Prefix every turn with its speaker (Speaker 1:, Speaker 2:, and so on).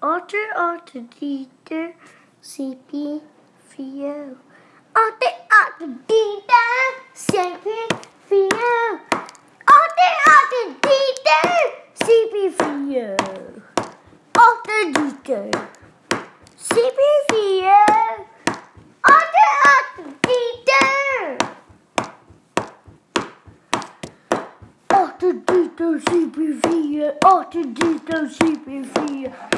Speaker 1: Otter, otter, dieter, CP, Fio. Otter, otter, dieter, CP, Fio. Otter, otter, dieter, CP, Fio. Otter, dieter, CP, Fio. Otter, otter, dieter. Otter, dieter, CP, Fio. Otter, dieter, CP, Fio.